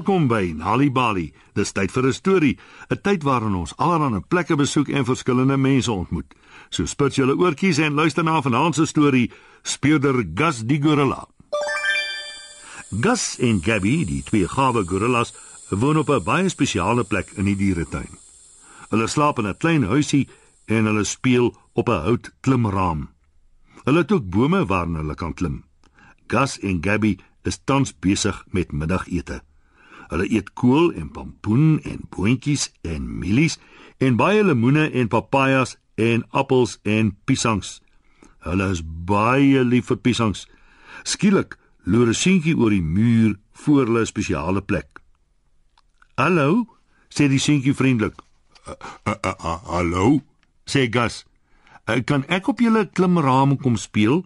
Welkom by Nali Bali. Dis tyd vir 'n storie, 'n tyd waarin ons allerlei plekke besoek en verskillende mense ontmoet. So spit julle oortjies en luister na vanaand se storie, Speurder Gus die Gorilla. Gus en Gabby, die twee gawe gorillas, woon op 'n baie spesiale plek in die dieretuin. Hulle slaap in 'n klein huisie en hulle speel op 'n hout klimraam. Hulle het ook bome waarna hulle kan klim. Gus en Gabby is tans besig met middagete. Hulle eet kool en pompoen en boontjies en mielies en baie lemoene en papajas en appels en piesangs. Hulle is baie lief vir piesangs. Skielik loer 'n seentjie oor die muur voor hulle spesiale plek. "Hallo," sê die seentjie vriendelik. Uh, uh, uh, "Hallo," sê Gus. "Kan ek op julle klimraam kom speel?"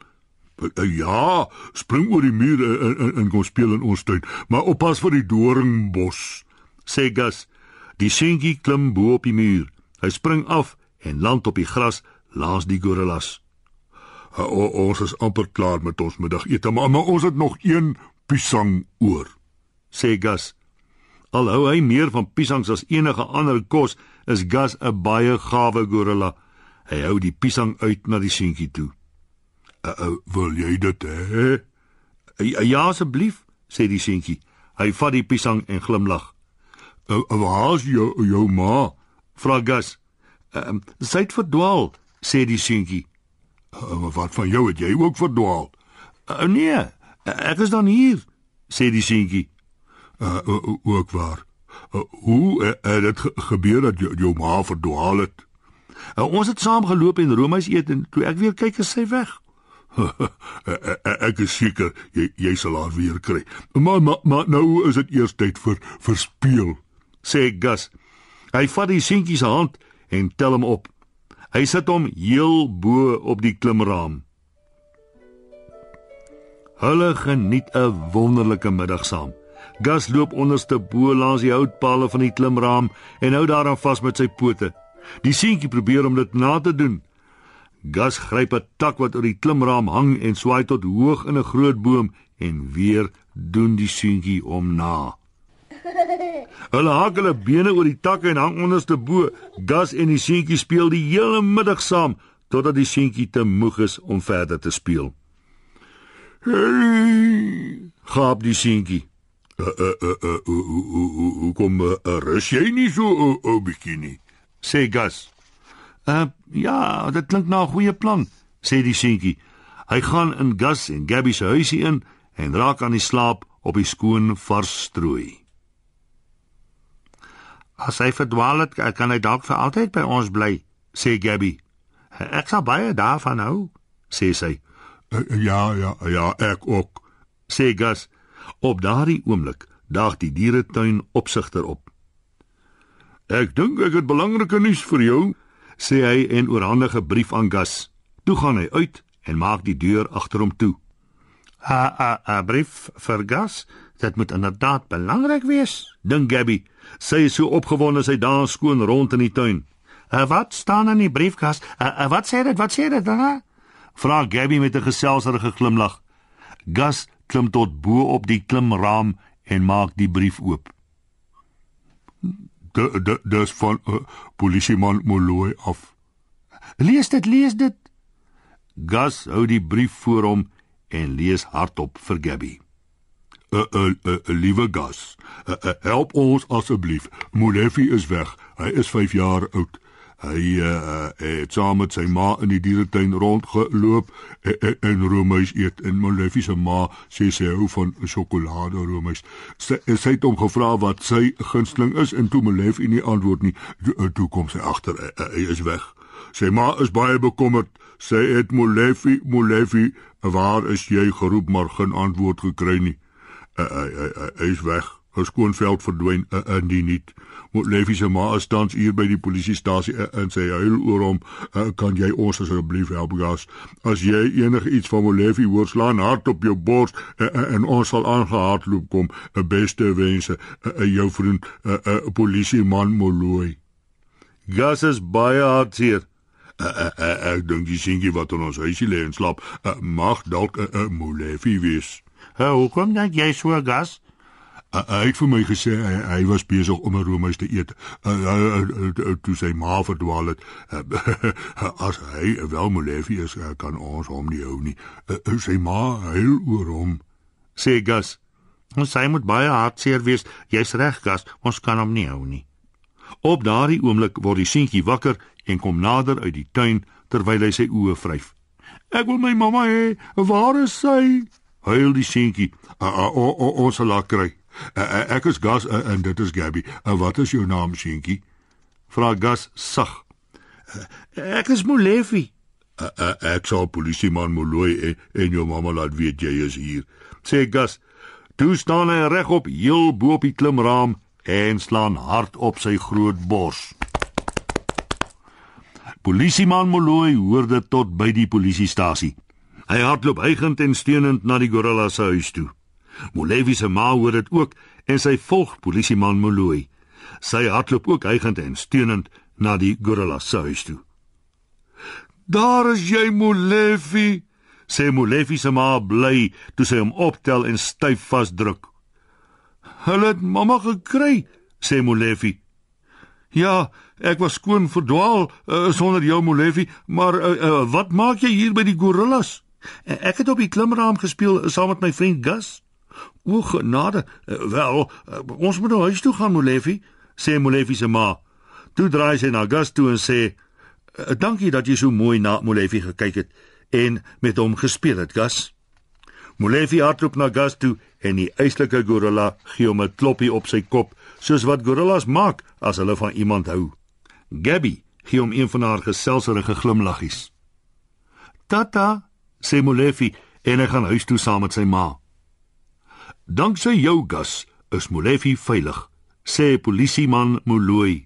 Uh, ja, spring oor die muur en, en, en kom speel in ons tuin, maar oppas vir die doringbos, sê Gus. Die seentjie klim bo op die muur. Hy spring af en land op die gras langs die gorillas. Uh, ons is amper klaar met ons middagete, maar, maar ons het nog een piesang oor, sê Gus. Al hou hy meer van piesangs as enige ander kos, is Gus 'n baie gawe gorilla. Hy hou die piesang uit na die seentjie toe. Uh, uh, wil jy dit hê? Ja asseblief, sê die seentjie. Hy vat die piesang en glimlag. Uh, waar is jou jou ma? vra Gus. Ehm, uh, sy het verdwaal, sê die seentjie. Uh, wat van jou het jy ook verdwaal? Uh, nee, ek is dan hier, sê die seentjie. Uh, uh, ook waar. Uh, hoe het uh, dit ge gebeur dat jou, jou ma verdwaal het? Uh, ons het saam geloop en roomys eet en toe ek weer kyk is sy weg. ek is seker jy jy sal haar weer kry. Maar maar, maar nou is dit eers tyd vir vir speel, sê Gus. Hy vat die seentjie se hand en tel hom op. Hy sit hom heel bo op die klimraam. Hulle geniet 'n wonderlike middag saam. Gus loop onderste bo langs die houtpale van die klimraam en hou daaraan vas met sy pote. Die seentjie probeer om dit na te doen, Gas gryp 'n tak wat oor die klimraam hang en swaai tot hoog in 'n groot boom en weer doen die seentjie om na. Hulle hak hulle bene oor die takke en hang onderste bo. Gas en die seentjie speel die hele middag saam totdat die seentjie te moeg is om verder te speel. Hey! Gaap die seentjie. Uh uh uh uh hoe kom uh, rus jy nie so 'n uh, uh, bikini? sê Gas. Uh ja, dit klink na 'n goeie plan, sê die seentjie. Hy gaan in Gus en Gabby se huisie in en raak aan die slaap op die skoon vars strooi. As hy verdwaal het, kan hy dalk vir altyd by ons bly, sê Gabby. Ek sal baie daarvan hou, sê sy. Uh, ja, ja, ja, ek ook, sê Gus. Op daardie oomblik daag die dieretuin opsigter op. Ek dink ek het belangrike nuus vir jou, sê hy en oorhandig 'n brief aan Gus. Toe gaan hy uit en maak die deur agter hom toe. 'n brief vir Gus? Dit moet inderdaad belangrik wees, dink Gabby. Sy is so opgewonde sy dans skoon rond in die tuin. Uh, "Wat staan in die brief, Gus? Uh, uh, wat sê dit? Wat sê dit?" Uh? Vra Gabby met 'n geselserige glimlag. Gus klim tot bo op die klimraam en maak die brief oop dis van uh, polisieman Moloi af. Lees dit, lees dit. Gas hou die brief voor hom en lees hardop vir Gabby. 'n uh, 'n uh, 'n uh, liewe Gas, uh, uh, help ons asseblief. Molefi is weg. Hy is 5 jaar oud. Hy uh, het saam met sy ma in die dieretuin rondgeloop en, en, en roomys eet en Molefi se ma sê sy hou van sjokolade roomys. Sy, sy het hom gevra wat sy gunsteling is en toe Molefi nie antwoord nie, toe, toe kom sy agter hy is weg. Sy ma is baie bekommerd. Sy het Molefi, Molefi, waar is jy geroep maar geen antwoord gekry nie. Hy hy hy is weg. 'n skoonveld verdwyn uh, in die niet. Moet Leffie se ma staan hier by die polisiestasie uh, en sê huil oor hom. Uh, kan jy ons asseblief help gas? As jy enige iets van Leffie hoor, slaan hard op jou bors uh, uh, en ons sal aangehardloop kom. 'n uh, Beste wense, uh, uh, jou vriend, 'n uh, uh, polisieman Moloi. Gas is baie hartseer. Uh, uh, uh, ek dink die seentjie wat in ons huisie lê en slaap, uh, mag dalk 'n uh, uh, Moleffie wees. Uh, hoe kom dan jy so gas? Hy het vir my gesê hy, hy was besig om 'n roomys te eet. Toe sy ma verdwaal het. As hy wel Molefi is, kan ons hom nie hou nie. Sy ma huil oor hom. Sê Gus. Ons sê moet baie hartseer wees. Jy's reg, Gus. Ons kan hom nie hou nie. Op daardie oomblik word die seentjie wakker en kom nader uit die tuin terwyl hy sy oë vryf. Ek wil my mamma hê. Waar is sy? Huil die seentjie. Ons sal haar kry. Ek is Gus en dit is Gabby. Wat is jou naam, seentjie? Vra Gus sag. Ek is Molefi. Ek sal polisieman Moloi en jou mamma laat weet jy is hier. Sê Gus. Toe staan hy regop heel bo op die klimraam en slaan hard op sy groot bors. Polisieman Moloi hoor dit tot by die polisiestasie. Hy hardloop hygend en steunend na die gorilla se huis toe. Molevi se ma hoor dit ook en sy volg polisieman Moloi. Sy hardloop ook hygend en steunend na die gorilla se huis toe. "Daar is jy, Molevi," sê Molevi se ma bly toe sy hom optel en styf vasdruk. "Hulle het mamma gekry," sê Molevi. "Ja, ek was skoon verdwaal uh, sonder jou Molevi, maar uh, uh, wat maak jy hier by die gorillas?" Ek het op die klimraam gespeel saam met my vriend Gus. O genade, wel, ons moet nou huis toe gaan, Molefi, sê Molefi se ma. Toe draai sy na Gus toe en sê: "Dankie dat jy so mooi na Molefi gekyk het en met hom gespeel het, Gus." Molefi hardloop na Gus toe en die eislike gorilla gee hom 'n kloppie op sy kop, soos wat gorillas maak as hulle van iemand hou. Gabby gee hom een van haar geselserige glimlaggies. Tata sê Molefi en hy gaan huis toe saam met sy ma. Danksy jou gas is Molefi veilig, sê polisieman Moloi.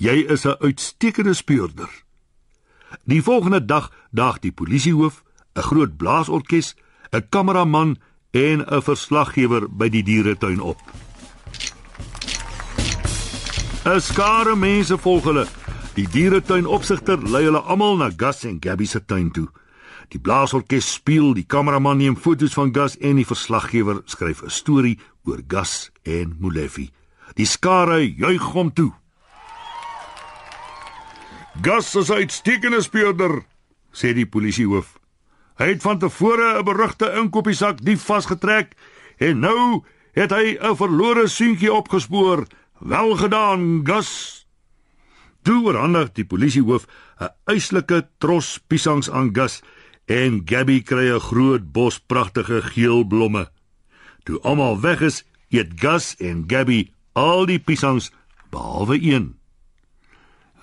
Jy is 'n uitstekende speurder. Die volgende dag daag die polisiehoof, 'n groot blaasorkes, 'n kameraman en 'n verslaggewer by die dieretuin op. 'n Skare mense volg hulle. Die dieretuin opsigter lei hulle almal na Gas en Gabby se tuin toe. Die blaasorkes speel, die kameraman neem foto's van Gus en die verslaggewer skryf 'n storie oor Gus en Molefi. Die skare juig hom toe. Gus is 'n uitstekende speurder, sê die polisiehoof. Hy het van tevore 'n berugte inkopiesak dief vasgetrek en nou het hy 'n verlore seentjie opgespoor. Wel gedaan, Gus. Toe oorhandig die polisiehoof 'n eislike tros piesangs aan Gus en Gabby kry 'n groot bos pragtige geel blomme. Toe almal weg is, eet Gus en Gabby al die piesangs behalwe een.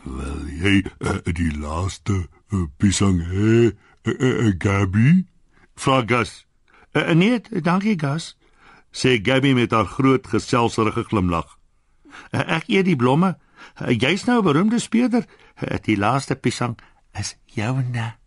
"Wel, jy uh, die laaste uh, piesang hè, uh, uh, Gabby?" vra Gus. Uh, "Nee, dankie Gus," sê Gabby met haar groot geselserige glimlag. Uh, "Ek eet die blomme. Uh, Jy's nou 'n beroemde speurder. Uh, die laaste piesang is joune."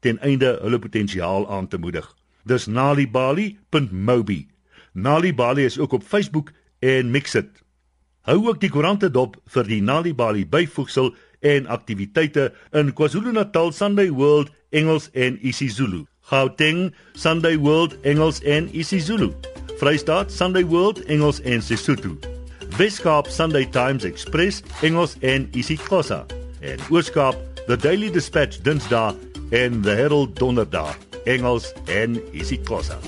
ten einde hulle potensiaal aan te moedig. Dis nalibali.mobi. Nalibali is ook op Facebook en Mixit. Hou ook die koerante dop vir die Nalibali byvoegsel en aktiwiteite in KwaZulu-Natal Sunday World Engels en isiZulu. Gauteng Sunday World Engels en isiZulu. Vrystaat Sunday World Engels en Sesotho. Weskaap Sunday Times Express Engels en isiXhosa. En Ooskaap The Daily Dispatch Dinsdae en The Herald Donderdag, Engels en isiXhosa.